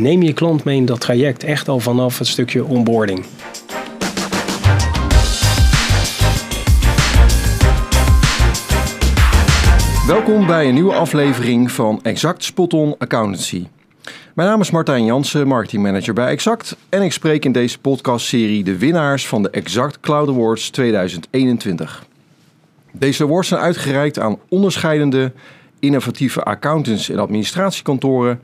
neem je klant mee in dat traject echt al vanaf het stukje onboarding. Welkom bij een nieuwe aflevering van Exact Spot On Accountancy. Mijn naam is Martijn Jansen, marketingmanager bij Exact. En ik spreek in deze podcastserie de winnaars van de Exact Cloud Awards 2021. Deze awards zijn uitgereikt aan onderscheidende innovatieve accountants en administratiekantoren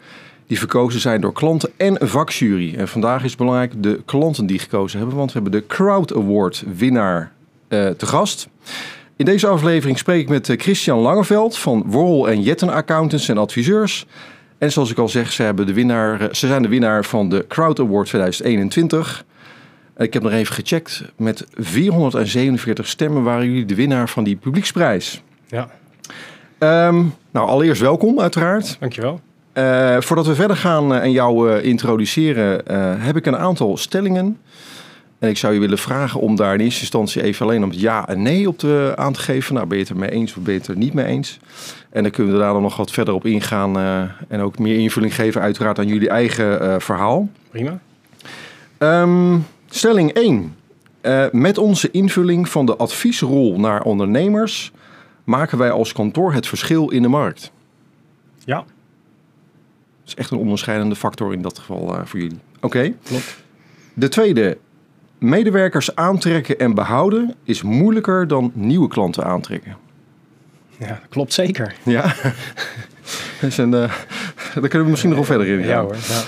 die verkozen zijn door klanten en een vakjury. En vandaag is belangrijk de klanten die gekozen hebben, want we hebben de Crowd Award winnaar uh, te gast. In deze aflevering spreek ik met eh, Christian Langeveld van Worrel en Jetten Accountants en Adviseurs. En zoals ik al zeg, ze, hebben de winnaar, eh, ze zijn de winnaar van de Crowd Award 2021. Ik heb nog even gecheckt. Met 447 stemmen waren jullie de winnaar van die publieksprijs. Ja. Um, nou, allereerst welkom uiteraard. Dankjewel. Uh, voordat we verder gaan en jou uh, introduceren, heb ik een aantal stellingen. En ik zou je willen vragen om daar in eerste instantie even alleen om ja en nee op te, aan te geven. Nou, ben je het er mee eens of ben je het er niet mee eens? En dan kunnen we daar dan nog wat verder op ingaan en ook meer invulling geven uiteraard aan jullie eigen verhaal. Prima. Um, stelling 1. met onze invulling van de adviesrol naar ondernemers maken wij als kantoor het verschil in de markt. Ja. Is echt een onderscheidende factor in dat geval uh, voor jullie. Oké. Okay. Klopt. De tweede. Medewerkers aantrekken en behouden is moeilijker dan nieuwe klanten aantrekken. Ja, dat klopt zeker. Ja. dus een, uh, daar kunnen we misschien nog wel verder in gaan. Ja hoor. Ja.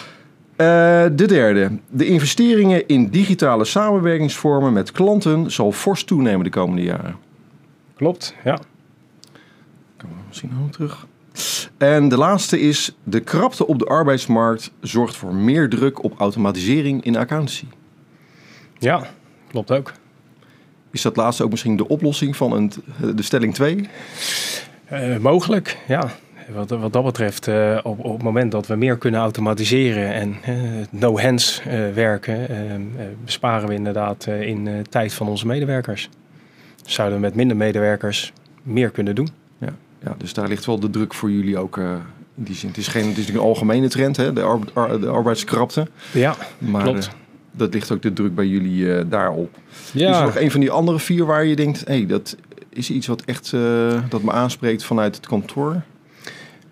Uh, de derde. De investeringen in digitale samenwerkingsvormen met klanten zal fors toenemen de komende jaren. Klopt, ja. Komen we misschien nog terug. En de laatste is, de krapte op de arbeidsmarkt zorgt voor meer druk op automatisering in accountancy. Ja, klopt ook. Is dat laatste ook misschien de oplossing van een, de stelling 2? Uh, mogelijk, ja. Wat, wat dat betreft, uh, op, op het moment dat we meer kunnen automatiseren en uh, no-hands werken, besparen we inderdaad in tijd van onze medewerkers. Zouden we met minder medewerkers meer kunnen doen. Ja, dus daar ligt wel de druk voor jullie ook uh, in die zin. Het is, geen, het is een algemene trend, hè, de, ar ar de arbeidskrapte. Ja, maar, klopt. Uh, dat ligt ook de druk bij jullie uh, daarop. Ja. Is er nog een van die andere vier waar je denkt, hé, hey, dat is iets wat echt dat me aanspreekt vanuit het kantoor?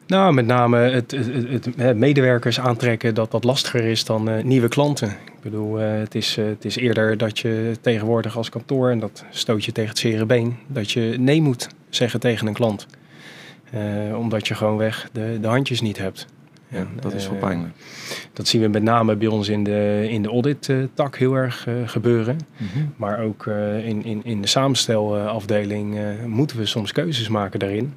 Nou, met name het, het, medewerkers aantrekken dat wat lastiger is dan uh, nieuwe klanten. Ik bedoel, uh, het, is, uh, het is eerder dat je tegenwoordig als kantoor, en dat stoot je tegen het zere been, dat je nee moet zeggen tegen een klant. Omdat je gewoon weg de, de handjes niet hebt. Ja, en, dat is wel pijnlijk. Dat zien we met name bij ons in de, in de audit-tak heel erg gebeuren. Mhm. Mm -hmm. Maar ook in, in, in de samenstelafdeling moeten we soms keuzes maken daarin.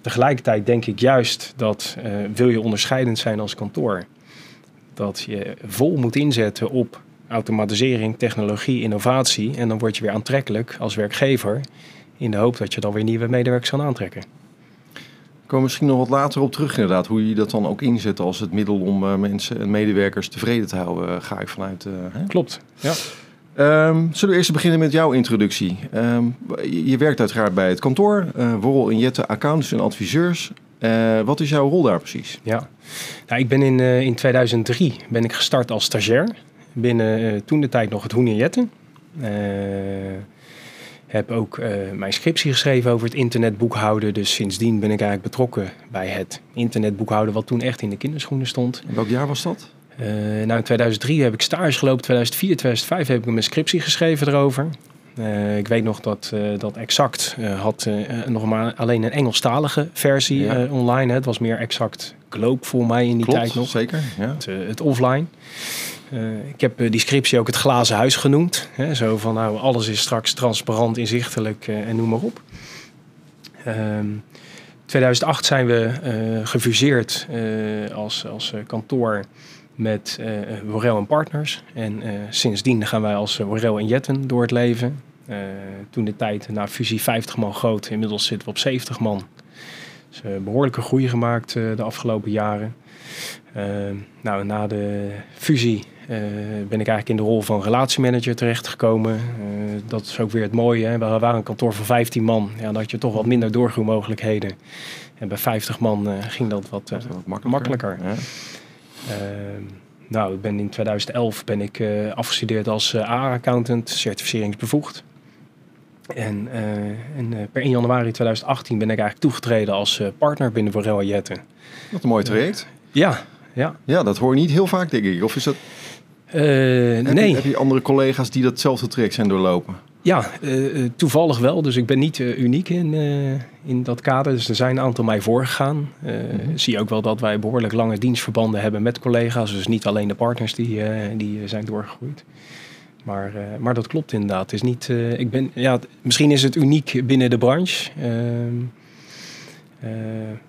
Tegelijkertijd denk ik juist dat wil je onderscheidend zijn als kantoor, dat je vol moet inzetten op automatisering, technologie, innovatie. En dan word je weer aantrekkelijk als werkgever in de hoop dat je dan weer nieuwe medewerkers kan aantrekken. Ik kom misschien nog wat later op terug inderdaad, hoe je dat dan ook inzet als het middel om uh, mensen en medewerkers tevreden te houden, uh, ga ik vanuit. Hè? Klopt, ja. Um, zullen we eerst beginnen met jouw introductie? Um, je, je, werkt uiteraard bij het kantoor, uh, Worrel en Jette Accountants en Adviseurs. Uh, wat is jouw rol daar precies? Ja, nou, ik ben in, uh, in 2003 ben ik gestart als stagiair binnen toen de tijd nog het Hoen en Jetten. Heb ook mijn scriptie geschreven over het internetboekhouden. Dus sindsdien ben ik eigenlijk betrokken bij het internetboekhouden wat toen echt in de kinderschoenen stond. En welk jaar was dat? Uh, nou, in 2003 heb ik stage gelopen, 2004, 2005 heb ik mijn scriptie geschreven erover. Uh, ik weet nog dat, uh, dat Exact had nog maar alleen een Engelstalige versie ja. online. Hè. Het was meer Exact Globe voor mij in die Klopt, tijd nog. zeker. Ja. Het, het offline. Ik heb die scriptie ook het glazen huis genoemd. Hè. Zo van, nou, alles is straks transparant, inzichtelijk en noem maar op. In 2008 zijn we gefuseerd als, als kantoor met uh, en Partners. En sindsdien gaan wij als Worel en Jetten door het leven. Toen de tijd na fusie 50 man groot, inmiddels zitten we op 70 man. Dus behoorlijke groei gemaakt de afgelopen jaren. nou, na de fusie ben ik eigenlijk in de rol van relatiemanager terechtgekomen. dat is ook weer het mooie. Hè? We waren een kantoor van 15 man. Ja, dan had je toch wat minder doorgroeimogelijkheden. En bij 50 man ging dat wat, wat makkelijker. makkelijker. Ja. Uh, nou, ik ben in 2011 ben ik uh, afgestudeerd als uh, A-accountant, certificeringsbevoegd. En, uh, en per 1 januari 2018 ben ik eigenlijk toegetreden als partner binnen Borrell Jette. Wat een mooi traject. Ja, ja. Ja, dat hoor je niet heel vaak, denk ik. Of is dat... heb nee. Je, heb je andere collega's die datzelfde traject zijn doorlopen? Ja, uh, toevallig wel. Dus ik ben niet uh, uniek in, uh, in dat kader. Dus er zijn een aantal mij voorgegaan. Mm -hmm. Zie ook wel dat wij behoorlijk lange dienstverbanden hebben met collega's. Dus niet alleen de partners die, die zijn doorgegroeid. Maar, maar dat klopt inderdaad. Het is niet, ik ben, ja, misschien is het uniek binnen de branche. Ehm,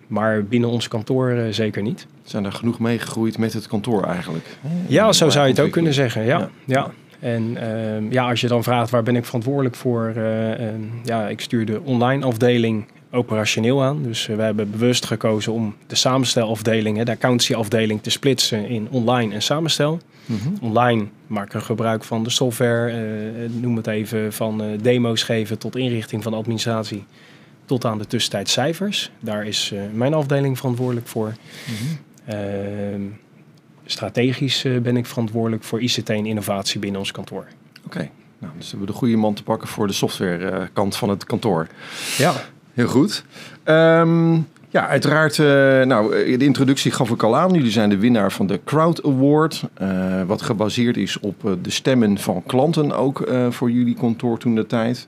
maar binnen ons kantoor zeker niet. Zijn er genoeg meegegroeid met het kantoor eigenlijk? Ja, zo zou je het ook kunnen zeggen. ja. ja. ja. En uh, ja, als je dan vraagt waar ben ik verantwoordelijk voor, uh, uh, ja, ik stuur de online afdeling operationeel aan. Dus we hebben bewust gekozen om de samenstelafdeling, de accountancyafdeling, te splitsen in online en samenstel. Mm -hmm. Online maken we gebruik van de software, noem het even, van demo's geven tot inrichting van de administratie. Tot aan de tussentijd cijfers. Daar is mijn afdeling verantwoordelijk voor. Mm -hmm strategisch uh, ben ik verantwoordelijk voor ICT en innovatie binnen ons kantoor. Oké, nou, dus hebben we de goede man te pakken voor de softwarekant uh, van het kantoor. Ja. Heel goed. Um, ja, uiteraard, uh, nou, de introductie gaf ik al aan. Jullie zijn de winnaar van de Crowd Award. wat gebaseerd is op de stemmen van klanten ook voor jullie kantoor toen de tijd.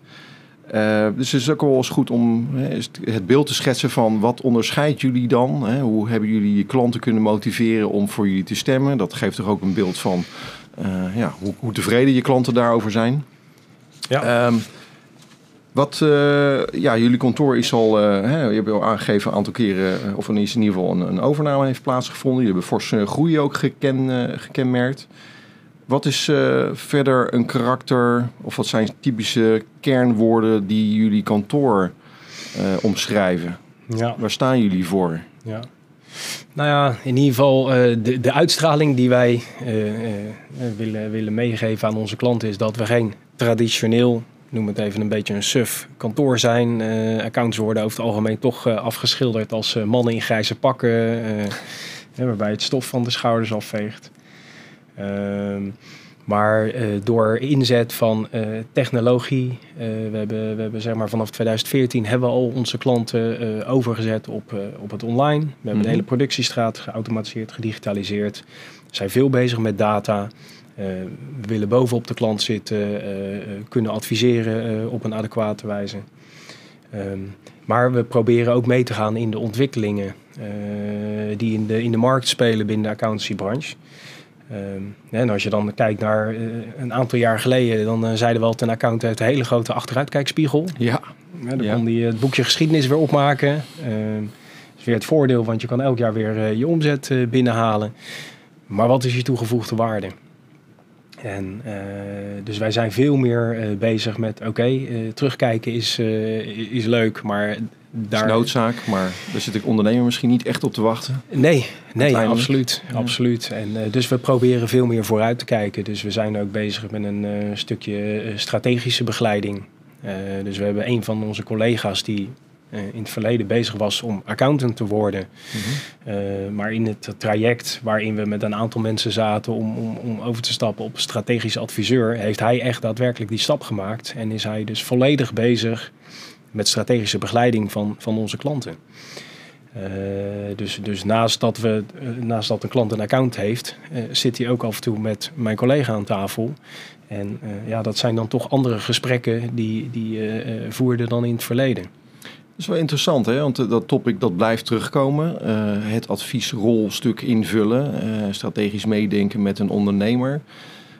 Uh, dus het is ook wel eens goed om hè, het beeld te schetsen van wat onderscheidt jullie dan? Hè? Hoe hebben jullie je klanten kunnen motiveren om voor jullie te stemmen? Dat geeft toch ook een beeld van uh, ja, hoe, hoe, tevreden je klanten daarover zijn. Ja. Um, wat, uh, ja, jullie kantoor is al, hè, je hebt al aangegeven een aantal keren, of in ieder geval een, een overname heeft plaatsgevonden. Jullie hebben forse groei ook geken, gekenmerkt. Wat is uh, verder een karakter, of wat zijn typische kernwoorden die jullie kantoor uh, omschrijven? Ja. Waar staan jullie voor? Ja. Nou ja, in ieder geval uh, de, de uitstraling die wij willen, willen meegeven aan onze klanten is dat we geen traditioneel, noem het even een beetje een suf kantoor zijn. accounts worden over het algemeen toch afgeschilderd als mannen in grijze pakken, waarbij het stof van de schouders afveegt. Uh, maar uh, door inzet van uh, technologie, uh, we hebben, we hebben zeg maar vanaf 2014 hebben we al onze klanten overgezet op, op het online. We hebben mm -hmm. de hele productiestraat geautomatiseerd, gedigitaliseerd. We zijn veel bezig met data. we willen bovenop de klant zitten, kunnen adviseren op een adequate wijze. Um, maar we proberen ook mee te gaan in de ontwikkelingen die in de, in de markt spelen binnen de accountancybranche. Um, en als je dan kijkt naar uh, een aantal jaar geleden, dan uh, zeiden we altijd een account heeft een hele grote achteruitkijkspiegel. Ja. ja dan ja. kon die het boekje geschiedenis weer opmaken. Uh, dat is weer het voordeel, want je kan elk jaar weer je omzet binnenhalen. Maar wat is je toegevoegde waarde? En dus wij zijn veel meer bezig met, oké, okay, terugkijken is, is leuk, maar daar... is noodzaak, maar daar zit ik ondernemer misschien niet echt op te wachten. Nee, nee absoluut. Ja. absoluut. En, dus we proberen veel meer vooruit te kijken. Dus we zijn ook bezig met een stukje strategische begeleiding. dus we hebben een van onze collega's die in het verleden bezig was om accountant te worden. Mm -hmm. maar in het traject waarin we met een aantal mensen zaten om, om, om over te stappen op strategisch adviseur, heeft hij echt daadwerkelijk die stap gemaakt. En is hij dus volledig bezig met strategische begeleiding van, van onze klanten. Uh, dus, dus naast, dat we, uh, naast dat een klant een account heeft, uh, zit hij ook af en toe met mijn collega aan tafel. En ja, dat zijn dan toch andere gesprekken die, die voerden dan in het verleden. Dat is wel interessant, hè? want dat topic dat blijft terugkomen. het adviesrolstuk invullen, strategisch meedenken met een ondernemer.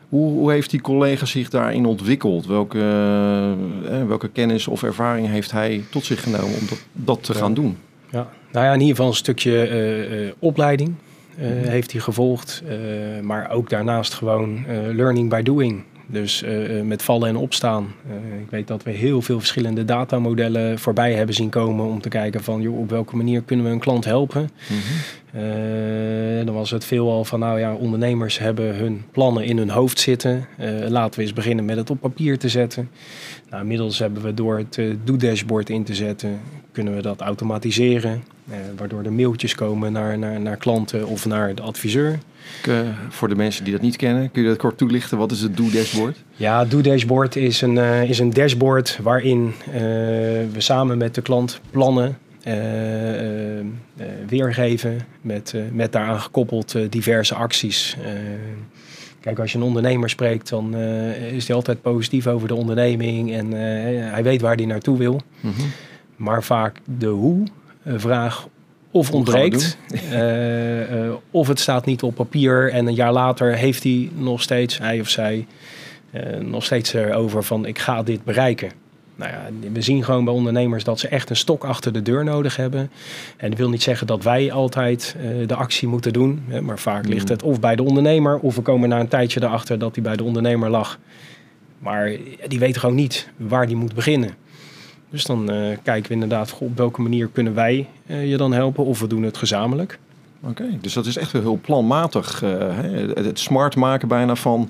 Hoe, hoe, heeft die collega zich daarin ontwikkeld? Welke, eh, welke kennis of ervaring heeft hij tot zich genomen om dat, dat te ja. gaan doen? Ja, nou ja, in ieder geval een stukje uh, uh, opleiding uh, -hmm. heeft hij gevolgd. maar ook daarnaast gewoon learning by doing. Dus uh, met vallen en opstaan. Uh, ik weet dat we heel veel verschillende datamodellen voorbij hebben zien komen om te kijken van joh, op welke manier kunnen we een klant helpen. Mm -hmm. uh, dan was het veelal van nou ja, ondernemers hebben hun plannen in hun hoofd zitten. laten we eens beginnen met het op papier te zetten. Nou, inmiddels hebben we door het do-dashboard in te zetten, kunnen we dat automatiseren. waardoor er mailtjes komen naar, naar, naar klanten of naar de adviseur. Uh, voor de mensen die dat niet kennen, kun je dat kort toelichten? Wat is het Do-dashboard? Ja, Do-dashboard is, een uh, is een dashboard waarin uh, we samen met de klant plannen weergeven met, met daaraan gekoppeld diverse acties. Kijk, als je een ondernemer spreekt, dan is hij altijd positief over de onderneming en hij weet waar hij naartoe wil. Mm -hmm. Maar vaak de hoe-vraag of ontbreekt, uh, uh, of het staat niet op papier en een jaar later heeft hij nog steeds, hij of zij, uh, nog steeds erover van ik ga dit bereiken. Nou ja, we zien gewoon bij ondernemers dat ze echt een stok achter de deur nodig hebben. En dat wil niet zeggen dat wij altijd de actie moeten doen, hè, maar vaak ligt het of bij de ondernemer of we komen na een tijdje erachter dat die bij de ondernemer lag. Maar die weet gewoon niet waar die moet beginnen. Dus dan uh, kijken we inderdaad op welke manier kunnen wij uh, je dan helpen of we doen het gezamenlijk. Oké, dus dat is echt wel heel planmatig. Uh, het, het, smart maken bijna van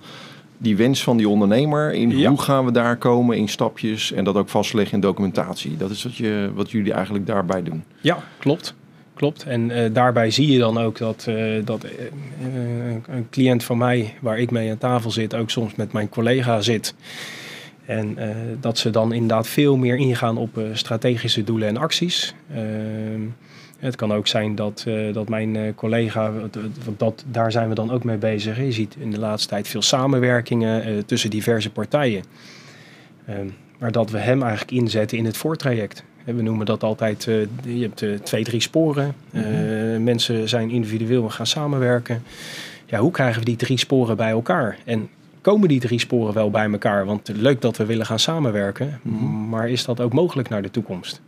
die wens van die ondernemer. In ja. hoe gaan we daar komen in stapjes en dat ook vastleggen in documentatie. Dat is wat, je, wat jullie eigenlijk daarbij doen. Ja, klopt. Klopt. En daarbij zie je dan ook dat, dat een cliënt van mij, waar ik mee aan tafel zit, ook soms met mijn collega zit. En uh, dat ze dan inderdaad veel meer ingaan op uh, strategische doelen en acties. Uh, het kan ook zijn dat, dat mijn collega, dat, daar zijn we dan ook mee bezig. Je ziet in de laatste tijd veel samenwerkingen tussen diverse partijen. Ehm, maar dat we hem eigenlijk inzetten in het voortraject. We noemen dat altijd, je hebt twee, drie sporen. Mm mensen zijn individueel gaan samenwerken. Ja, hoe krijgen we die drie sporen bij elkaar? En komen die drie sporen wel bij elkaar? Want leuk dat we willen gaan samenwerken, mhm. maar is dat ook mogelijk naar de toekomst?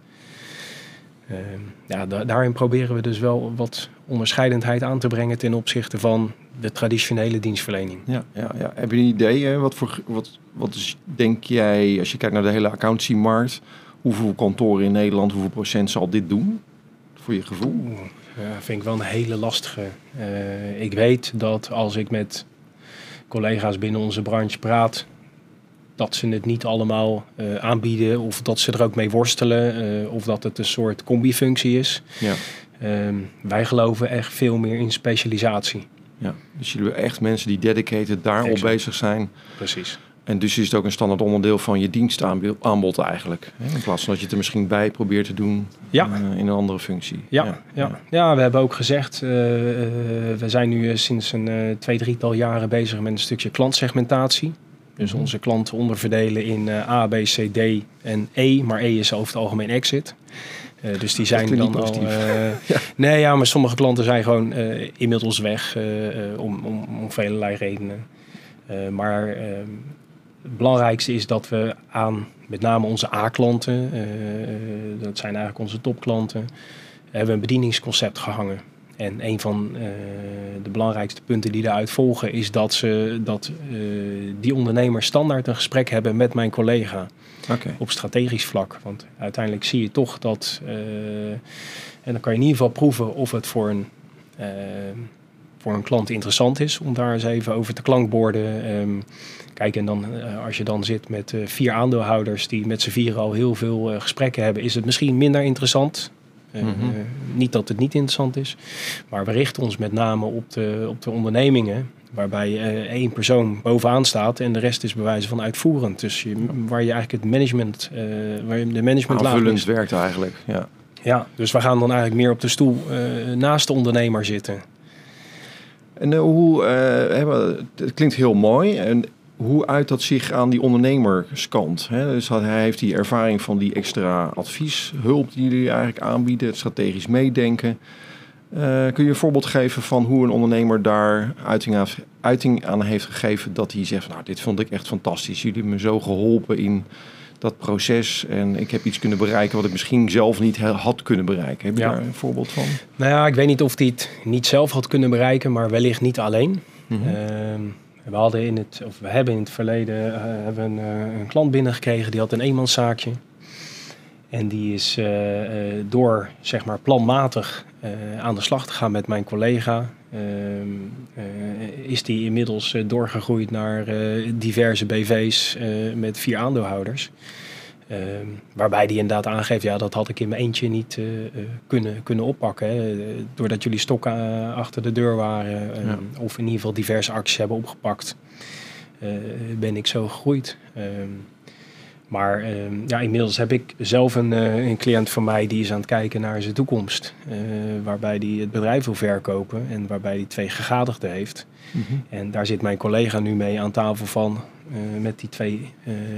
Uh, ja, daarin proberen we dus wel wat onderscheidendheid aan te brengen ten opzichte van de traditionele dienstverlening. Ja, ja, ja. Heb je een idee? Wat, voor, wat, wat is, denk jij, als je kijkt naar de hele accountancy-markt, hoeveel kantoren in Nederland, hoeveel procent zal dit doen? Voor je gevoel? ja, vind ik wel een hele lastige. Uh, ik weet dat als ik met collega's binnen onze branche praat, dat ze het niet allemaal uh, aanbieden of dat ze er ook mee worstelen uh, of dat het een soort combifunctie is. Ja. Um, wij geloven echt veel meer in specialisatie. Ja, dus jullie hebben echt mensen die dedicated daarop bezig zijn. Precies. En dus is het ook een standaard onderdeel van je dienstaanbod eigenlijk. In plaats van dat je het er misschien bij probeert te doen ja. Uh, in een andere functie. Ja, ja, ja. ja we hebben ook gezegd, uh, uh, we zijn nu sinds een twee, drietal jaren bezig met een stukje klantsegmentatie. Dus mm onze klanten onderverdelen in A, B, C, D en E. Maar E is over het algemeen exit. Uh, dus die zijn dan al. Uh, ja. Nee, ja, maar sommige klanten zijn gewoon uh, inmiddels weg om, om, om velelei redenen. maar ehm, het belangrijkste is dat we aan met name onze A-klanten, uh, dat zijn eigenlijk onze topklanten, hebben een bedieningsconcept gehangen. En een van uh, de belangrijkste punten die daaruit volgen is dat, ze, dat uh, die ondernemers standaard een gesprek hebben met mijn collega. Okay. Op strategisch vlak. Want uiteindelijk zie je toch dat. en dan kan je in ieder geval proeven of het voor een voor een klant interessant is om daar eens even over te klankborden. Um, kijk, en dan uh, als je dan zit met uh, vier aandeelhouders die met z'n vieren al heel veel uh, gesprekken hebben, is het misschien minder interessant. Mm -hmm. niet dat het niet interessant is, maar we richten ons met name op de, op de ondernemingen waarbij één persoon bovenaan staat en de rest is bewijzen van uitvoerend. Dus je, waar je eigenlijk het management, waar je de management Aanvullend werkt eigenlijk, ja. Ja, dus we gaan dan eigenlijk meer op de stoel naast de ondernemer zitten. En uh, hoe, uh, het klinkt heel mooi. En hoe uit dat zich aan die ondernemerskant? Hè? Dus hij heeft die ervaring van die extra advieshulp die jullie eigenlijk aanbieden, het strategisch meedenken. Uh, kun je een voorbeeld geven van hoe een ondernemer daar uiting aan, uiting aan heeft gegeven dat hij zegt, nou dit vond ik echt fantastisch. Jullie hebben me zo geholpen in dat proces. En ik heb iets kunnen bereiken wat ik misschien zelf niet had kunnen bereiken. Heb je daar een voorbeeld van? Nou ja, ik weet niet of hij het niet zelf had kunnen bereiken, maar wellicht niet alleen. Mm we, hadden in het, of we hebben in het verleden uh, hebben een, uh, een, klant binnengekregen die had een eenmanszaakje. En die is uh, door zeg maar planmatig aan de slag te gaan met mijn collega. Ehm, is die inmiddels doorgegroeid naar diverse BV's met vier aandeelhouders. Ehm, waarbij die inderdaad aangeeft, ja, dat had ik in mijn eentje niet uh, kunnen, kunnen oppakken. Hè. Doordat jullie stokken achter de deur waren, ehm, of in ieder geval diverse acties hebben opgepakt, ben ik zo gegroeid. Ehm, maar ja, inmiddels heb ik zelf een, uh, een cliënt van mij die is aan het kijken naar zijn toekomst. Uh, waarbij hij het bedrijf wil verkopen en waarbij hij twee gegadigden heeft. Mhm. En daar zit mijn collega nu mee aan tafel van met die twee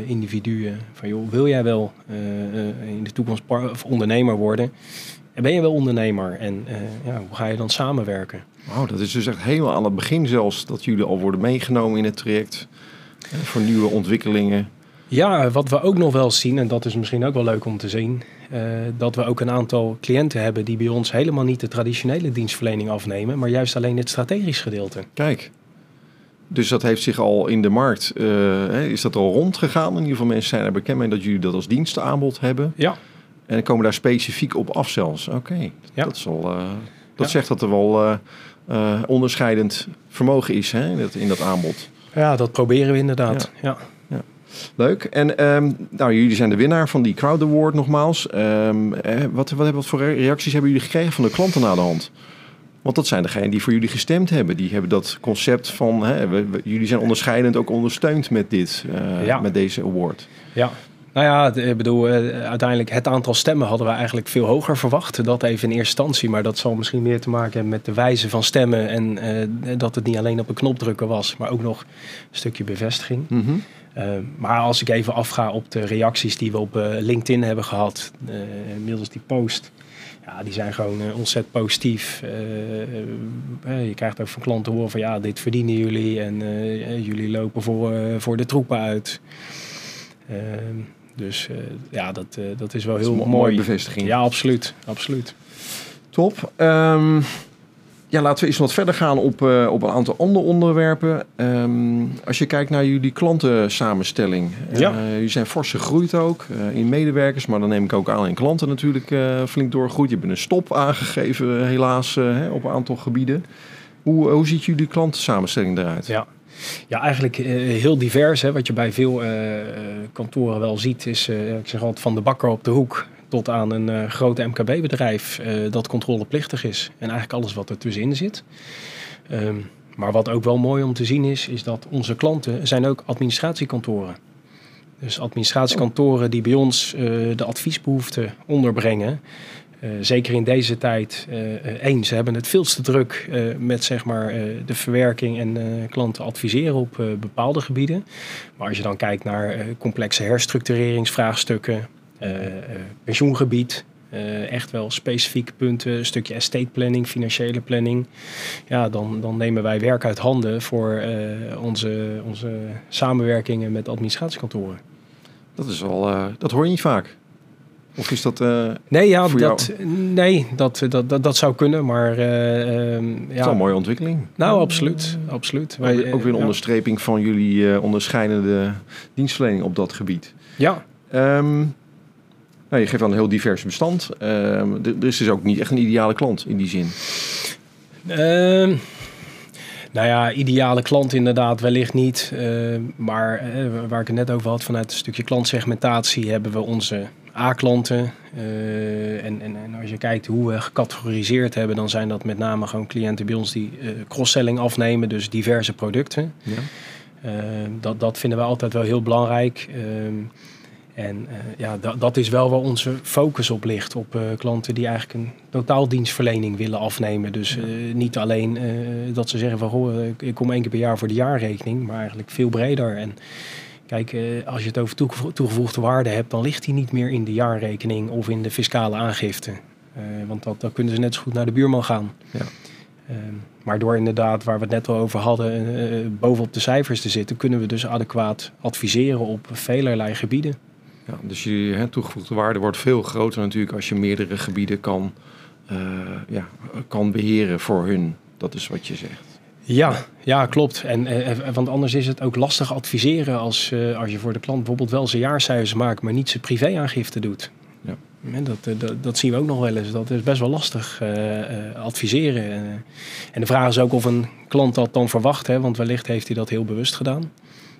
individuen. Van joh, wil jij wel in de toekomst ondernemer worden? En ben je wel ondernemer? En ja, hoe ga je dan samenwerken? Wauw, dat is dus echt helemaal aan het begin zelfs dat jullie al worden meegenomen in het traject. voor nieuwe ontwikkelingen. Ja, wat we ook nog wel zien, en dat is misschien ook wel leuk om te zien, uh, dat we ook een aantal cliënten hebben die bij ons helemaal niet de traditionele dienstverlening afnemen, maar juist alleen het strategisch gedeelte. Kijk, dus dat heeft zich al in de markt, uh, is dat al rondgegaan? In ieder geval mensen zijn er bekend mee dat jullie dat als dienstaanbod hebben. Ja. En komen daar specifiek op af zelfs. Oké, ja. dat, is al, uh, dat zegt dat er wel onderscheidend vermogen is hè, in, dat, in dat aanbod. Ja, dat proberen we inderdaad. ja. Leuk. En ehm, nou, jullie zijn de winnaar van die Crowd Award nogmaals. Um, wat, wat, wat voor reacties hebben jullie gekregen van de klanten na de hand? Want dat zijn degenen die voor jullie gestemd hebben. Die hebben dat concept van, hè, jullie zijn onderscheidend ook ondersteund met dit, uh, met deze award. Ja, nou ja, ik bedoel, uh, uiteindelijk het aantal stemmen hadden we eigenlijk veel hoger verwacht. Dat even in eerste instantie, maar dat zal misschien meer te maken hebben met de wijze van stemmen. En uh, dat het niet alleen op een knop drukken was, maar ook nog een stukje bevestiging. Mm -hmm. Uh, maar als ik even afga op de reacties die we op LinkedIn hebben gehad, uh, middels die post, ja, die zijn gewoon ontzettend positief. je krijgt ook van klanten horen van ja, dit verdienen jullie en jullie lopen voor, voor de troepen uit. Ehm, dus ja, dat, dat is wel heel mooi. mooie bevestiging. Ja, absoluut. absoluut. Top. Um, ja, laten we eens wat verder gaan op, uh, op een aantal andere onderwerpen. Um, als je kijkt naar jullie klantensamenstelling. Ja. Uh, jullie zijn fors gegroeid ook uh, in medewerkers, maar dan neem ik ook aan in klanten natuurlijk flink doorgegroeid. Je hebt een stop aangegeven helaas op een aantal gebieden. Hoe, hoe ziet jullie klantensamenstelling eruit? Ja, ja, eigenlijk heel divers. Hè. Wat je bij veel kantoren wel ziet, is ik zeg altijd van de bakker op de hoek tot aan een uh, groot MKB-bedrijf uh, dat controleplichtig is. En eigenlijk alles wat er tussenin zit. Um, maar wat ook wel mooi om te zien is, is dat onze klanten zijn ook administratiekantoren. Dus administratiekantoren die bij ons uh, de adviesbehoeften onderbrengen. zeker in deze tijd. één, ze hebben het veel te druk met zeg maar, de verwerking en klanten adviseren op bepaalde gebieden. Maar als je dan kijkt naar complexe herstructureringsvraagstukken, eh, eh, pensioengebied. Uh, echt wel specifieke punten, een stukje estate planning, financiële planning. Ja, dan, dan nemen wij werk uit handen voor uh, onze, onze samenwerkingen met administratiekantoren. Dat is uh, dat hoor je niet vaak. Of is dat nee, ja, dat, nee dat, dat, dat, dat zou kunnen, maar... Ehm, ja. Het is een mooie ontwikkeling. Nou, absoluut. absoluut. Wij, ook weer een onderstreping van jullie onderscheidende dienstverlening op dat gebied. Ja. Um, nou, je geeft dan een heel divers bestand. Uh, er is dus ook niet echt een ideale klant in die zin. Uh, nou ja, ideale klant inderdaad wellicht niet. Uh, maar uh, waar ik het net over had, vanuit een stukje klantsegmentatie hebben we onze A-klanten. Uh, en, en, en, als je kijkt hoe we gecategoriseerd hebben, dan zijn dat met name gewoon cliënten bij ons die cross-selling afnemen, dus diverse producten. Ja. dat, dat vinden we altijd wel heel belangrijk. Ehm, en uh, ja, dat, dat is wel waar onze focus op ligt. Op uh, klanten die eigenlijk een totaaldienstverlening willen afnemen. Dus uh, niet alleen dat ze zeggen van goh, ik kom één keer per jaar voor de jaarrekening, maar eigenlijk veel breder. En kijk, als je het over toegevoegde waarde hebt, dan ligt die niet meer in de jaarrekening of in de fiscale aangifte. want dat, dan kunnen ze net zo goed naar de buurman gaan. Ja. maar door inderdaad, waar we het net al over hadden, bovenop de cijfers te zitten, kunnen we dus adequaat adviseren op velerlei gebieden. Ja, dus je toegevoegde waarde wordt veel groter natuurlijk als je meerdere gebieden kan, uh, ja, kan beheren voor hun. Dat is wat je zegt. Ja, ja klopt. En, en, want anders is het ook lastig adviseren als, uh, als je voor de klant bijvoorbeeld wel zijn jaarcijfers maakt, maar niet zijn privéaangifte doet. Ja. Dat, dat, dat, zien we ook nog wel eens. Dat is best wel lastig uh, adviseren. en de vraag is ook of een klant dat dan verwacht, hè, want wellicht heeft hij dat heel bewust gedaan.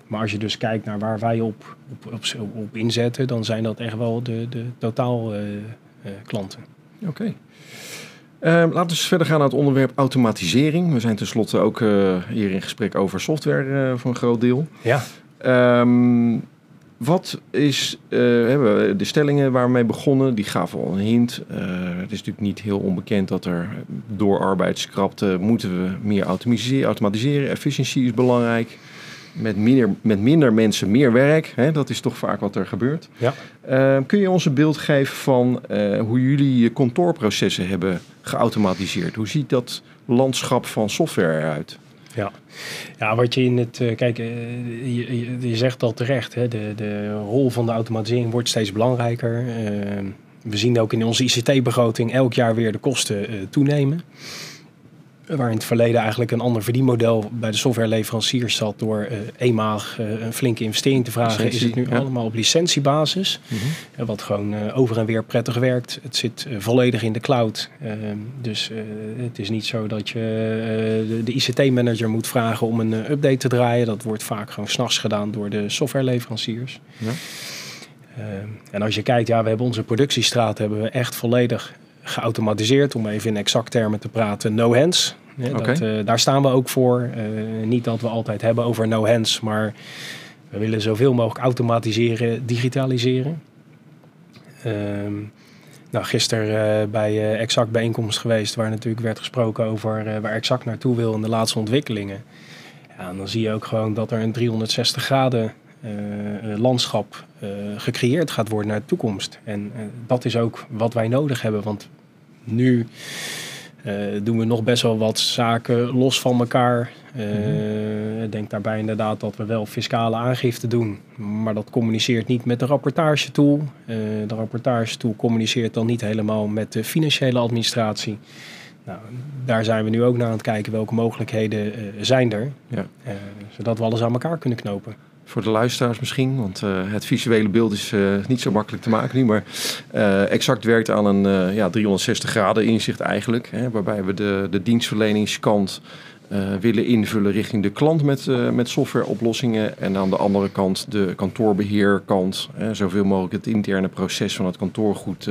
Maar als je dus kijkt naar waar wij op, op, op, op inzetten, dan zijn dat echt wel de, de totaal uh, klanten. Oké. Ehm, laten we eens verder gaan naar het onderwerp automatisering. We zijn tenslotte ook uh, hier in gesprek over software uh, voor een groot deel. Ja. Um, wat is uh, de stellingen waar we mee begonnen? Die gaven al een hint. het is natuurlijk niet heel onbekend dat er door arbeidskrapte moeten we meer automatiseren. automatiseren. Efficiëntie is belangrijk met minder, met minder mensen meer werk. Hè? Dat is toch vaak wat er gebeurt. Ja. Uh, kun je ons een beeld geven van uh, hoe jullie je kantoorprocessen hebben geautomatiseerd? Hoe ziet dat landschap van software eruit? Ja. ja, wat je in het. Uh, kijk, je, je, zegt al terecht, hè, de, de rol van de automatisering wordt steeds belangrijker. we zien ook in onze ICT-begroting elk jaar weer de kosten toenemen. Waar in het verleden eigenlijk een ander verdienmodel bij de softwareleveranciers zat door uh, eenmalig uh, een flinke investering te vragen, Licentie, is het nu allemaal op licentiebasis. Mm -hmm. wat gewoon over en weer prettig werkt. Het zit volledig in de cloud. Ehm, dus het is niet zo dat je de, de ICT-manager moet vragen om een update te draaien. Dat wordt vaak gewoon s'nachts gedaan door de softwareleveranciers. Ja. Ehm, en als je kijkt, ja, we hebben onze productiestraat hebben we echt volledig geautomatiseerd, om even in exact termen te praten, no hands. Ja, dat, uh, daar staan we ook voor. Uh, niet dat we altijd hebben over no hands, maar we willen zoveel mogelijk automatiseren, digitaliseren. Um, nou, gisteren uh, bij Exact bijeenkomst geweest, waar natuurlijk werd gesproken over waar Exact naartoe wil en de laatste ontwikkelingen. Ja, en dan zie je ook gewoon dat er een 360 graden landschap gecreëerd gaat worden naar de toekomst. En dat is ook wat wij nodig hebben, want nu uh, doen we nog best wel wat zaken los van elkaar. Uh, Ik denk daarbij inderdaad dat we wel fiscale aangifte doen, maar dat communiceert niet met de rapportagetool. Uh, de rapportagetool communiceert dan niet helemaal met de financiële administratie. Nou, daar zijn we nu ook naar aan het kijken welke mogelijkheden zijn er, ja. zodat we alles aan elkaar kunnen knopen voor de luisteraars misschien, want uh, het visuele beeld is uh, niet zo makkelijk te maken nu, maar uh, Exact werkt aan een ja, 360 graden inzicht eigenlijk, hè, waarbij we de, de dienstverleningskant willen invullen richting de klant met, met softwareoplossingen en aan de andere kant de kantoorbeheerkant, zoveel mogelijk het interne proces van het kantoor goed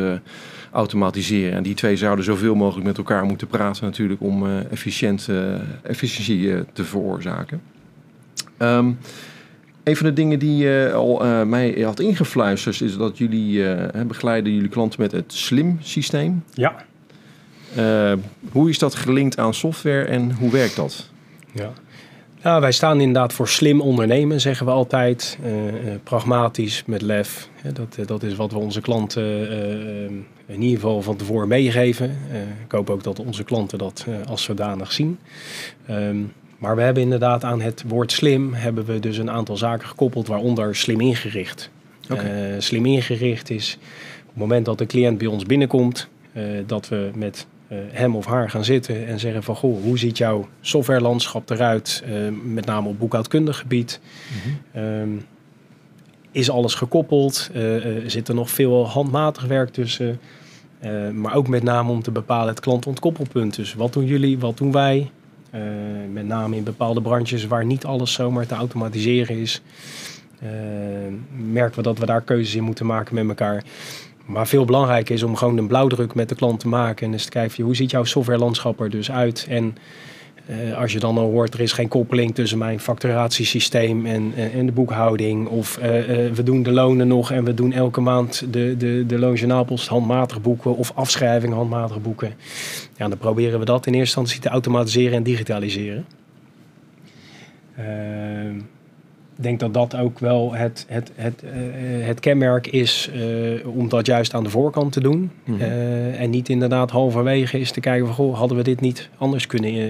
automatiseren. En die twee zouden zoveel mogelijk met elkaar moeten praten natuurlijk om efficiënt, efficiëntie te veroorzaken. Um, een van de dingen die je uh, al uh, mij had ingefluisterd is dat jullie uh, begeleiden jullie klanten met het SLIM-systeem. Ja. hoe is dat gelinkt aan software en hoe werkt dat? Ja. Nou, wij staan inderdaad voor slim ondernemen, zeggen we altijd. pragmatisch, met lef. dat, dat is wat we onze klanten in ieder geval van tevoren meegeven. ik hoop ook dat onze klanten dat als zodanig zien. Um, maar we hebben inderdaad aan het woord slim hebben we dus een aantal zaken gekoppeld, waaronder slim ingericht. Okay. Uh, slim ingericht is op het moment dat de cliënt bij ons binnenkomt, uh, dat we met uh, hem of haar gaan zitten en zeggen van goh, hoe ziet jouw softwarelandschap eruit, met name op boekhoudkundig gebied. Mm -hmm. is alles gekoppeld? zit er nog veel handmatig werk tussen? maar ook met name om te bepalen het klantontkoppelpunt. Dus wat doen jullie, wat doen wij? Uh, met name in bepaalde branches waar niet alles zomaar te automatiseren is. Uh, merken we dat we daar keuzes in moeten maken met elkaar. Maar veel belangrijker is om gewoon een blauwdruk met de klant te maken. En eens te kijken, hoe ziet jouw softwarelandschap er dus uit? En uh, als je dan al hoort, er is geen koppeling tussen mijn facturatiesysteem en, en de boekhouding. Of uh, we doen de lonen nog en we doen elke maand de, de, de loonjournaalpost handmatig boeken of afschrijving handmatig boeken. Ja, dan proberen we dat in eerste instantie te automatiseren en digitaliseren. Ehm, denk dat dat ook wel het, het, het, uh, het kenmerk is uh, om dat juist aan de voorkant te doen. Mm -hmm. uh, en niet inderdaad halverwege is te kijken van... Goh, hadden we dit niet anders kunnen ja,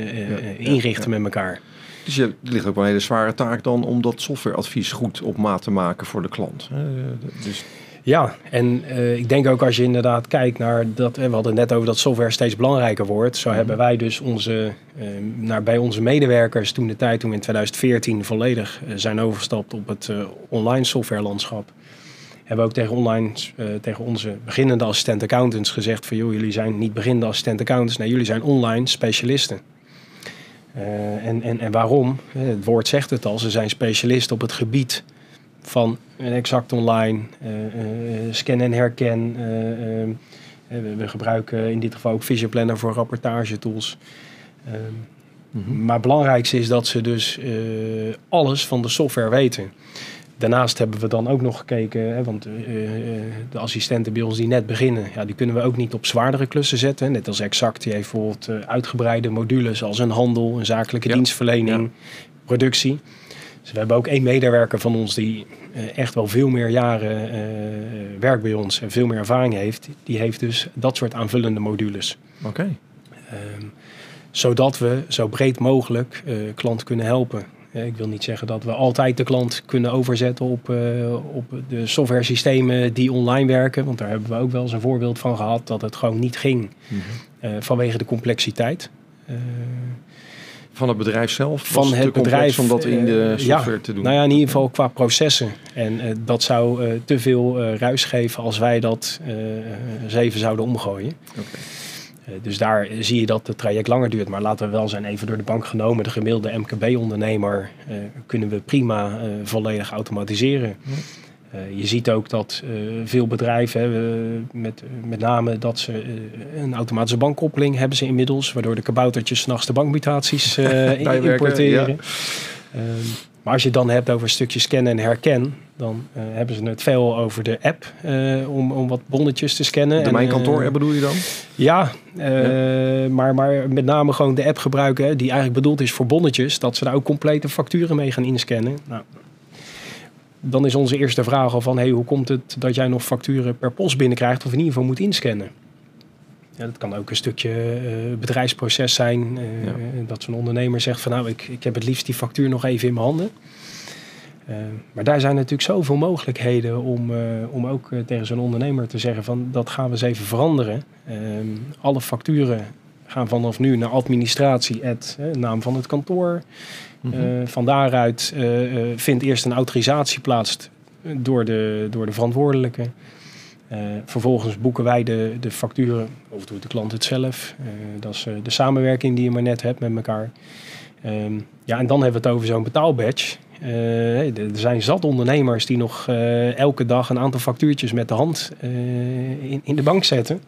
inrichten ja, ja. met elkaar. Dus er ligt ook wel een hele zware taak dan... om dat softwareadvies goed op maat te maken voor de klant. Dus ja, en uh, ik denk ook als je inderdaad kijkt naar dat, we hadden net over dat software steeds belangrijker wordt. Zo mm. hebben wij dus onze, uh, naar, bij onze medewerkers toen de tijd, toen we in 2014 volledig uh, zijn overgestapt op het online softwarelandschap. Hebben we ook tegen, online, tegen onze beginnende assistent accountants gezegd van joh, jullie zijn niet beginnende assistent accountants, nee, jullie zijn online specialisten. en, en, en waarom? Het woord zegt het al, ze zijn specialist op het gebied van exact online, scan en herken. we gebruiken in dit geval ook Vision Planner voor rapportagetools. Mm Maar het belangrijkste is dat ze dus alles van de software weten. Daarnaast hebben we dan ook nog gekeken, hè, want uh, de assistenten bij ons die net beginnen, ja, die kunnen we ook niet op zwaardere klussen zetten. Net als Exact, die heeft bijvoorbeeld uh, uitgebreide modules als een handel, een zakelijke dienstverlening, productie. Dus we hebben ook één medewerker van ons die echt wel veel meer jaren werkt bij ons en veel meer ervaring heeft. Die heeft dus dat soort aanvullende modules. Oké. Um, zodat we zo breed mogelijk klant kunnen helpen. Ik wil niet zeggen dat we altijd de klant kunnen overzetten op, uh, op de software systemen die online werken. Want daar hebben we ook wel eens een voorbeeld van gehad dat het gewoon niet ging mm vanwege de complexiteit. Van het bedrijf zelf? Van het, bedrijf. Om dat in de software te doen? Nou ja, in ieder geval qua processen. En dat zou te veel ruis geven als wij dat zeven zouden omgooien. Okay. Eh, dus daar zie je dat het traject langer duurt. Maar laten we wel zijn, even door de bank genomen, de gemiddelde MKB-ondernemer uh, kunnen we prima uh, volledig automatiseren. Je ziet ook dat veel bedrijven, met, met name dat ze een automatische bankkoppeling hebben ze inmiddels, waardoor de kaboutertjes s'nachts de bankmutaties importeren. Ja. Ehm, maar als je het dan hebt over een stukje scannen en herken, dan hebben ze het veel over de app om, om wat bonnetjes te scannen. De mijn kantoor app bedoel je dan? Ja, ja, Maar, maar met name gewoon de app gebruiken die eigenlijk bedoeld is voor bonnetjes. Dat ze daar ook complete facturen mee gaan inscannen. Nou, dan is onze eerste vraag al van, hey, hoe komt het dat jij nog facturen per post binnenkrijgt of in ieder geval moet inscannen? Ja, dat kan ook een stukje uh, bedrijfsproces zijn. Uh, ja. Dat zo'n ondernemer zegt van nou, ik, ik heb het liefst die factuur nog even in mijn handen. Uh, maar daar zijn natuurlijk zoveel mogelijkheden om, om ook tegen zo'n ondernemer te zeggen van dat gaan we eens even veranderen. Ehm, alle facturen gaan vanaf nu naar administratie, naam van het kantoor. Mm -hmm. van daaruit vindt eerst een autorisatie plaats door de, door de verantwoordelijke. Vervolgens boeken wij de, de facturen, of doet de klant het zelf. Dat is de samenwerking die je maar net hebt met elkaar. Um, ja, en dan hebben we het over zo'n betaalbadge. er zijn zat ondernemers die nog elke dag een aantal factuurtjes met de hand in, in de bank zetten.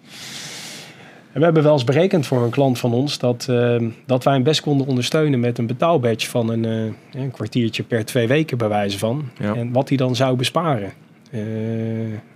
En we hebben wel eens berekend voor een klant van ons dat, ehm, dat wij hem best konden ondersteunen met een betaalbadge van een, een kwartiertje per twee weken bij wijze van. Ja. En wat hij dan zou besparen. Uh,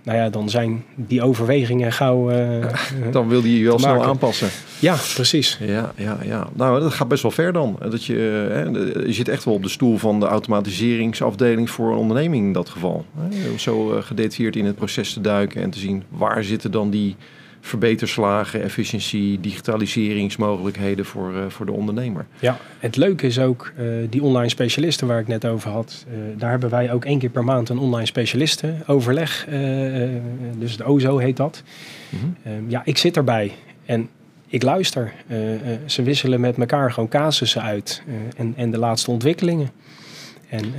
nou ja, dan zijn die overwegingen gauw. Uh, dan wil die je wel snel aanpassen. Ja, precies. Ja, ja, ja. Nou, dat gaat best wel ver dan. Dat je, hè, je zit echt wel op de stoel van de automatiseringsafdeling voor een onderneming in dat geval. Hè? Zo gedetailleerd in het proces te duiken en te zien waar zitten dan die verbeterslagen, efficiëntie, digitaliseringsmogelijkheden voor, uh, voor de ondernemer. Ja, het leuke is ook uh, die online specialisten waar ik net over had. Uh, daar hebben wij ook één keer per maand een online specialistenoverleg. dus het OZO heet dat. Mm -hmm. ja, ik zit erbij en ik luister. ze wisselen met elkaar gewoon casussen uit en, en de laatste ontwikkelingen. En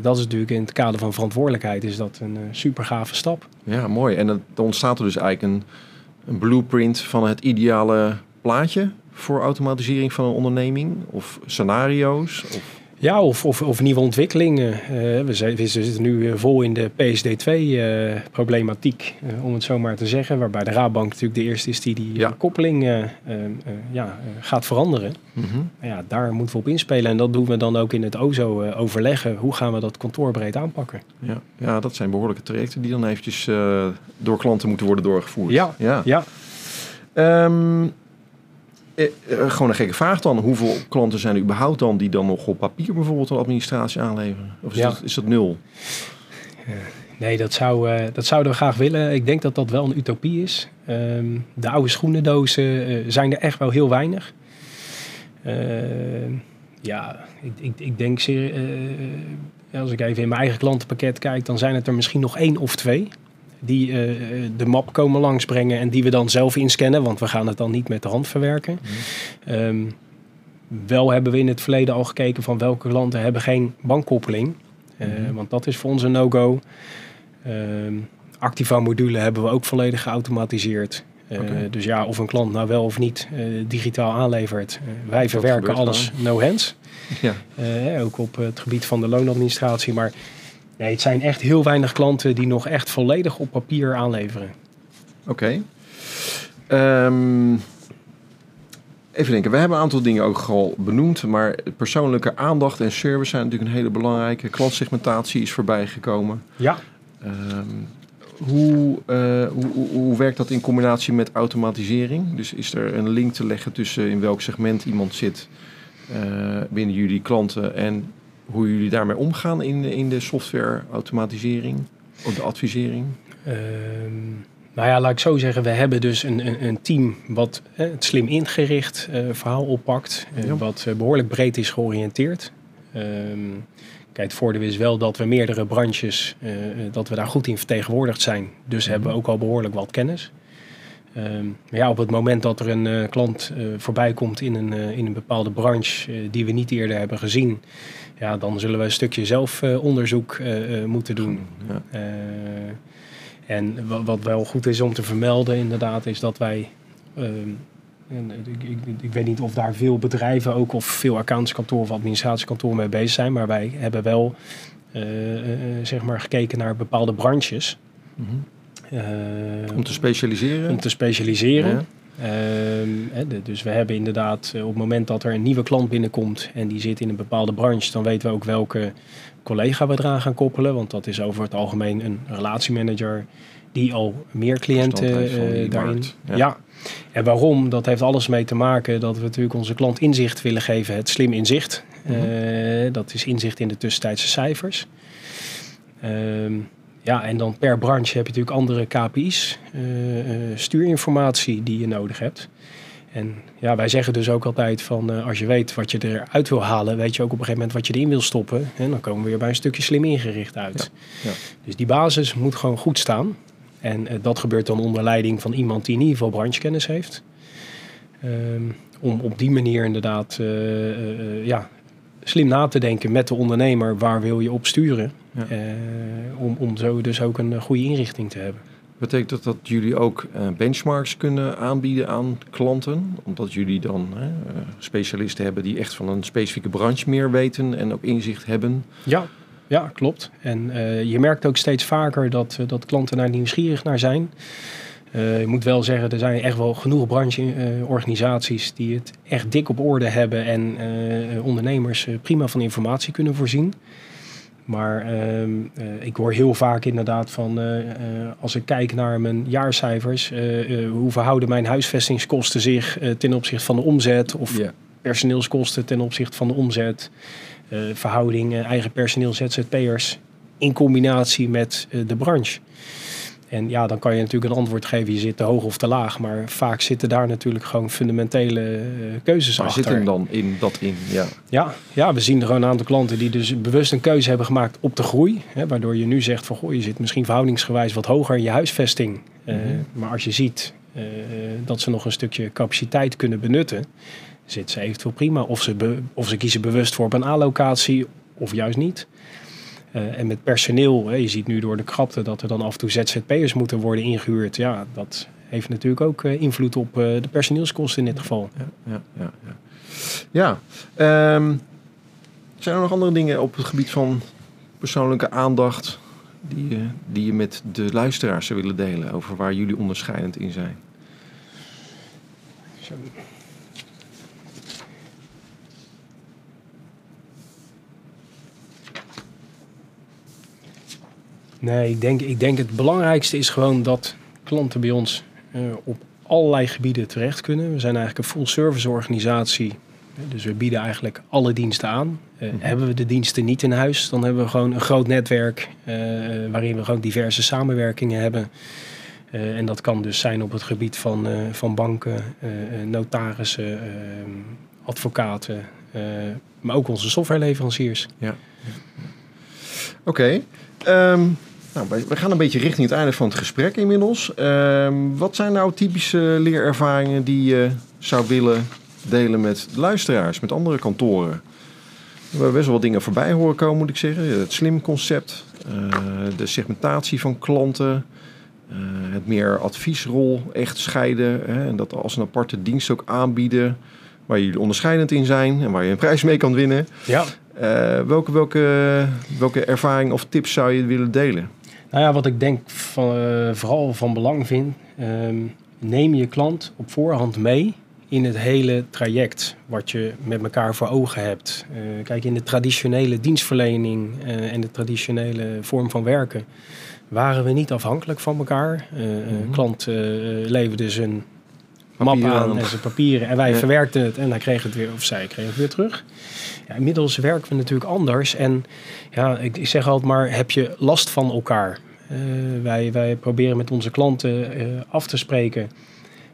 dat is natuurlijk in het kader van verantwoordelijkheid is dat een super gave stap. Ja, mooi. En dan ontstaat er dus eigenlijk een een blueprint van het ideale plaatje voor automatisering van een onderneming? Of scenario's? Of... Ja, of, of, of, nieuwe ontwikkelingen. Uh, we, we, zitten nu eh, vol in de PSD2-problematiek, uh, uh, om het zo maar te zeggen. Waarbij de Raadbank natuurlijk de eerste is die die ja. koppeling ja, gaat veranderen. Mm -hmm. ja, daar moeten we op inspelen. En dat doen we dan ook in het OZO overleggen. Hoe gaan we dat kantoorbreed aanpakken? Ja, ja dat zijn behoorlijke trajecten die dan eventjes door klanten moeten worden doorgevoerd. Ja, ja. ja. Um, eh, eh, gewoon een gekke vraag dan. Hoeveel klanten zijn er überhaupt dan die dan nog op papier bijvoorbeeld een administratie aanleveren? Of is, ja. dat, is dat nul? Nee, dat, zou, uh, dat zouden we graag willen. Ik denk dat dat wel een utopie is. Um, de oude schoenendozen uh, zijn er echt wel heel weinig. Uh, ja, ik, ik, ik denk zeer, als ik even in mijn eigen klantenpakket kijk, dan zijn het er misschien nog één of twee die uh, de map komen langsbrengen en die we dan zelf inscannen, want we gaan het dan niet met de hand verwerken. Mm. Um, wel hebben we in het verleden al gekeken van welke klanten hebben geen bankkoppeling. Uh, mm. Want dat is voor ons een no-go. Um, Activa module hebben we ook volledig geautomatiseerd. Eh. Dus ja, of een klant nou wel of niet eh, digitaal aanlevert. Eh, wij verwerken alles no hands. Ja. Eh, ook op het gebied van de loonadministratie. Maar nee, het zijn echt heel weinig klanten die nog echt volledig op papier aanleveren. Oké. Ehm, even denken, we hebben een aantal dingen ook al benoemd, maar persoonlijke aandacht en service zijn natuurlijk een hele belangrijke. Klantsegmentatie is voorbij gekomen. Ja, Ehm, hoe, eh, hoe, hoe, hoe werkt dat in combinatie met automatisering? Dus is er een link te leggen tussen in welk segment iemand zit eh, binnen jullie klanten en hoe jullie daarmee omgaan in, in de software automatisering of de advisering? Ehm, nou ja, laat ik zo zeggen, we hebben dus een, een, een team wat het slim ingericht eh, verhaal oppakt, eh, Ja. wat eh, behoorlijk breed is georiënteerd. Ehm, kijk, het voordeel is wel dat we meerdere branches, dat we daar goed in vertegenwoordigd zijn. Dus Mhm. hebben we ook al behoorlijk wat kennis. Ehm, maar ja, op het moment dat er een eh, klant eh, voorbij komt in een, eh, in een bepaalde branche die we niet eerder hebben gezien, ja, dan zullen we een stukje zelfonderzoek moeten doen. Ja. En wa- wat wel goed is om te vermelden, inderdaad, is dat wij. ehm, en ik, ik, ik weet niet of daar veel bedrijven ook of veel accountskantoren of administratiekantoren mee bezig zijn, maar wij hebben wel zeg maar gekeken naar bepaalde branches. Mhm. Om te specialiseren? om te specialiseren. Ja. Ehm, de- dus we hebben inderdaad eh, op het moment dat er een nieuwe klant binnenkomt en die zit in een bepaalde branche, dan weten we ook welke collega we eraan gaan koppelen. Want dat is over het algemeen een relatiemanager die al meer cliënten eh, daarin. Ja. En waarom? Dat heeft alles mee te maken dat we natuurlijk onze klant inzicht willen geven. Het slim inzicht. Mhm. Eh, dat is inzicht in de tussentijdse cijfers. Ehm, ja, en dan per branche heb je natuurlijk andere KPI's, eh, eh, stuurinformatie die je nodig hebt. En ja, wij zeggen dus ook altijd van eh, als je weet wat je eruit wil halen, weet je ook op een gegeven moment wat je erin wil stoppen. En dan komen we weer bij een stukje slim ingericht uit. Ja, ja. Dus die basis moet gewoon goed staan. En dat gebeurt dan onder leiding van iemand die in ieder geval branchekennis heeft. Ehm, om op die manier inderdaad ja, slim na te denken met de ondernemer. Waar wil je op sturen? Ja. Eh, om, om zo dus ook een eh, goede inrichting te hebben. Betekent dat dat jullie ook eh, benchmarks kunnen aanbieden aan klanten? Omdat jullie dan specialisten hebben die echt van een specifieke branche meer weten en ook inzicht hebben. Ja, ja klopt. En je merkt ook steeds vaker dat, dat klanten daar nieuwsgierig naar zijn. Eh, je moet wel zeggen, er zijn echt wel genoeg brancheorganisaties die het echt dik op orde hebben en eh, ondernemers eh, prima van informatie kunnen voorzien. Maar ehm, eh, ik hoor heel vaak inderdaad van, als ik kijk naar mijn jaarcijfers, hoe verhouden mijn huisvestingskosten zich ten opzichte van de omzet? Of personeelskosten ten opzichte van de omzet, verhouding eigen personeel ZZP'ers in combinatie met de branche. En ja, dan kan je natuurlijk een antwoord geven, je zit te hoog of te laag, maar vaak zitten daar natuurlijk gewoon fundamentele eh, keuzes Waar achter. zit hem dan in dat in? Ja. Ja, ja, we zien er gewoon een aantal klanten die dus bewust een keuze hebben gemaakt op de groei. Hè, waardoor je nu zegt van goh, je zit misschien verhoudingsgewijs wat hoger in je huisvesting. Eh, Mhm. Maar als je ziet eh, dat ze nog een stukje capaciteit kunnen benutten, zit ze eventueel prima. Of ze, be- of ze kiezen bewust voor op een A-locatie of juist niet. Eh, en met personeel, hè, je ziet nu door de krapte dat er dan af en toe ZZP'ers moeten worden ingehuurd. Ja, dat heeft natuurlijk ook eh, invloed op eh, de personeelskosten in dit geval. Ja, ja, ja. ja. ja ehm, zijn er nog andere dingen op het gebied van persoonlijke aandacht die, je- die je met de luisteraars zou willen delen over waar jullie onderscheidend in zijn? Zo. Nee, ik denk, ik denk het belangrijkste is gewoon dat klanten bij ons eh, op allerlei gebieden terecht kunnen. We zijn eigenlijk een full service organisatie. Dus we bieden eigenlijk alle diensten aan. Eh, Mhm. Hebben we de diensten niet in huis, dan hebben we gewoon een groot netwerk eh, waarin we gewoon diverse samenwerkingen hebben. En dat kan dus zijn op het gebied van, van banken, notarissen, advocaten, maar ook onze softwareleveranciers. Oké. ehm, nou, we gaan een beetje richting het einde van het gesprek inmiddels. Ehm, wat zijn nou typische leerervaringen die je zou willen delen met de luisteraars, met andere kantoren? We hebben best wel wat dingen voorbij horen komen, moet ik zeggen. Het slim concept, eh, de segmentatie van klanten, eh, het meer adviesrol echt scheiden. Hè, en dat als een aparte dienst ook aanbieden. Waar jullie onderscheidend in zijn en waar je een prijs mee kan winnen. Ja. Uh, welke, welke, welke ervaring of tips zou je willen delen? Nou ja, wat ik denk van, uh, vooral van belang vind. Um, neem je klant op voorhand mee in het hele traject wat je met elkaar voor ogen hebt. Uh, kijk, in de traditionele dienstverlening uh, en de traditionele vorm van werken waren we niet afhankelijk van elkaar. Mm -hmm. Klant leverde zijn map aan en zijn papieren en wij ja. verwerkten het en hij kreeg het weer, of zij kreeg het weer terug. Ja, inmiddels werken we natuurlijk anders en ja, ik, ik zeg altijd maar, heb je last van elkaar? wij, wij proberen met onze klanten af te spreken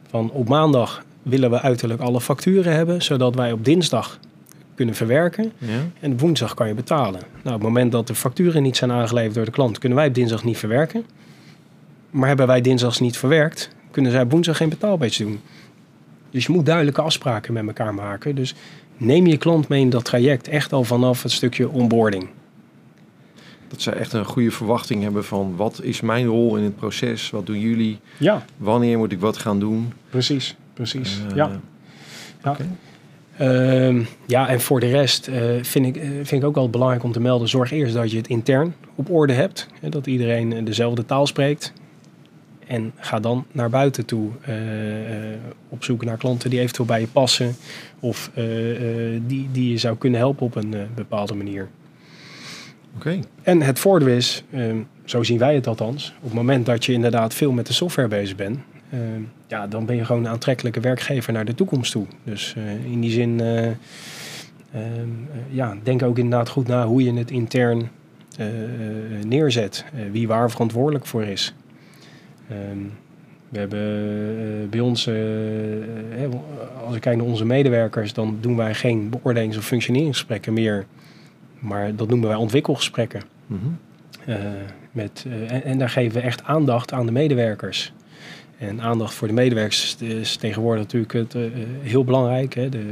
van op maandag willen we uiterlijk alle facturen hebben, zodat wij op dinsdag kunnen verwerken. Ja. En woensdag kan je betalen. Nou, op het moment dat de facturen niet zijn aangeleverd door de klant, kunnen wij op dinsdag niet verwerken. Maar hebben wij dinsdags niet verwerkt, kunnen zij op woensdag geen betaalbeets doen. Dus je moet duidelijke afspraken met elkaar maken. Dus neem je klant mee in dat traject echt al vanaf het stukje onboarding. Dat zij echt een goede verwachting hebben van wat is mijn rol in het proces? Wat doen jullie? Ja. Wanneer moet ik wat gaan doen? Precies, precies. Uh, ja. ja. Uh, ja, en voor de rest uh, vind, ik, vind ik ook wel belangrijk om te melden: zorg eerst dat je het intern op orde hebt. Hè, dat iedereen dezelfde taal spreekt. En ga dan naar buiten toe uh, op zoek naar klanten die eventueel bij je passen. Of die, die je zou kunnen helpen op een bepaalde manier. Okay. En het voordeel is, um, zo zien wij het althans, op het moment dat je inderdaad veel met de software bezig bent, uh, ja, dan ben je gewoon een aantrekkelijke werkgever naar de toekomst toe. Dus in die zin, uh, ja, denk ook inderdaad goed na hoe je het intern neerzet, wie waar verantwoordelijk voor is. Um, we hebben bij ons, als ik kijk naar onze medewerkers, dan doen wij geen beoordelings- of functioneringsgesprekken meer maar dat noemen wij ontwikkelgesprekken. Mm -hmm. uh, met, uh, en, en, daar geven we echt aandacht aan de medewerkers. En aandacht voor de medewerkers is tegenwoordig natuurlijk het, uh, heel belangrijk. Hè. De,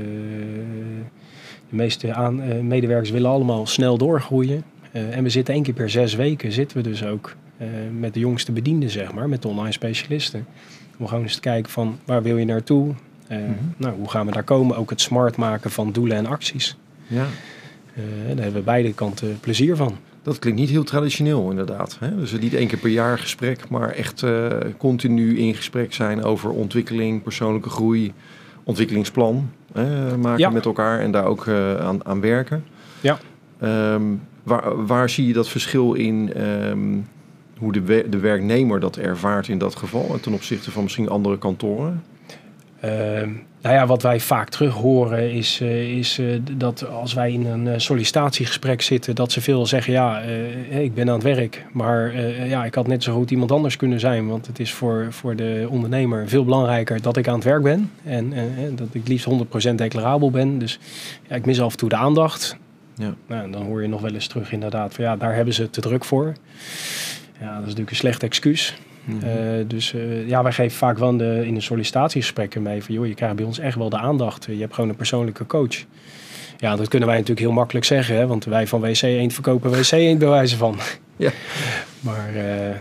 de meeste aan, medewerkers willen allemaal snel doorgroeien. en we zitten één keer per zes weken zitten we dus ook met de jongste bedienden, zeg maar, met de online specialisten. Om gewoon eens te kijken van waar wil je naartoe? Mm -hmm. nou, hoe gaan we daar komen? Ook het smart maken van doelen en acties. Ja. Uh, daar hebben we beide kanten plezier van. Dat klinkt niet heel traditioneel, inderdaad. Hè? Dus niet één keer per jaar gesprek, maar echt uh, continu in gesprek zijn over ontwikkeling, persoonlijke groei, ontwikkelingsplan maken ja. met elkaar en daar ook aan, aan, werken. Ja. Um, waar, waar, zie je dat verschil in um, hoe de, de werknemer dat ervaart in dat geval ten opzichte van misschien andere kantoren? Uh, nou ja, wat wij vaak terug horen is, uh, is uh, dat als wij in een uh, sollicitatiegesprek zitten, dat ze veel zeggen: Ja, ik ben aan het werk, maar ja, ik had net zo goed iemand anders kunnen zijn. Want het is voor, voor de ondernemer veel belangrijker dat ik aan het werk ben en dat ik liefst 100% declarabel ben. Dus ja, ik mis af en toe de aandacht. Ja. Nou, dan hoor je nog wel eens terug, inderdaad, van ja, daar hebben ze te druk voor. Ja, dat is natuurlijk een slecht excuus. Mm -hmm. uh, dus uh, ja, wij geven vaak wel in de, in de sollicitatiegesprekken mee van joh, je krijgt bij ons echt wel de aandacht. Je hebt gewoon een persoonlijke coach. Ja, dat kunnen wij natuurlijk heel makkelijk zeggen, hè, want wij van WC Eend verkopen WC Eend bewijzen van. Ja. maar, uh,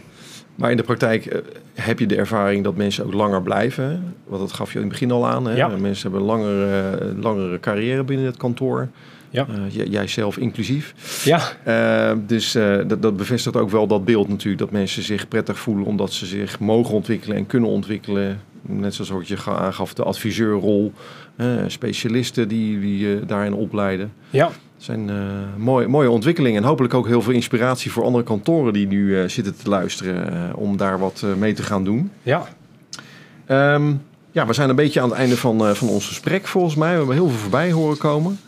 maar in de praktijk heb je de ervaring dat mensen ook langer blijven. Want dat gaf je in het begin al aan. Hè? Ja. Mensen hebben een langere, langere carrière binnen het kantoor. Ja. Uh, jij zelf inclusief. Ja. Uh, dus uh, dat, dat, bevestigt ook wel dat beeld natuurlijk. Dat mensen zich prettig voelen omdat ze zich mogen ontwikkelen en kunnen ontwikkelen. Net zoals wat je aangaf, de adviseurrol. specialisten die, die daarin opleiden. Ja. Dat zijn mooie, mooie ontwikkelingen. En hopelijk ook heel veel inspiratie voor andere kantoren die nu zitten te luisteren. om daar wat mee te gaan doen. Ja. Um, ja, we zijn een beetje aan het einde van, van ons gesprek volgens mij. We hebben heel veel voorbij horen komen.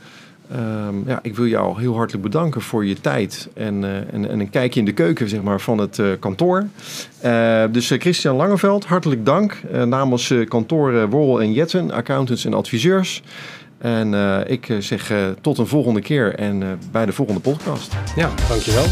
Um, ja, ik wil jou heel hartelijk bedanken voor je tijd en, en, een kijkje in de keuken zeg maar, van het uh, kantoor. Uh, dus Christian Langeveld, hartelijk dank namens kantoor Worrel en Jetten, accountants en adviseurs. En ik zeg tot een volgende keer en bij de volgende podcast. Ja, dankjewel.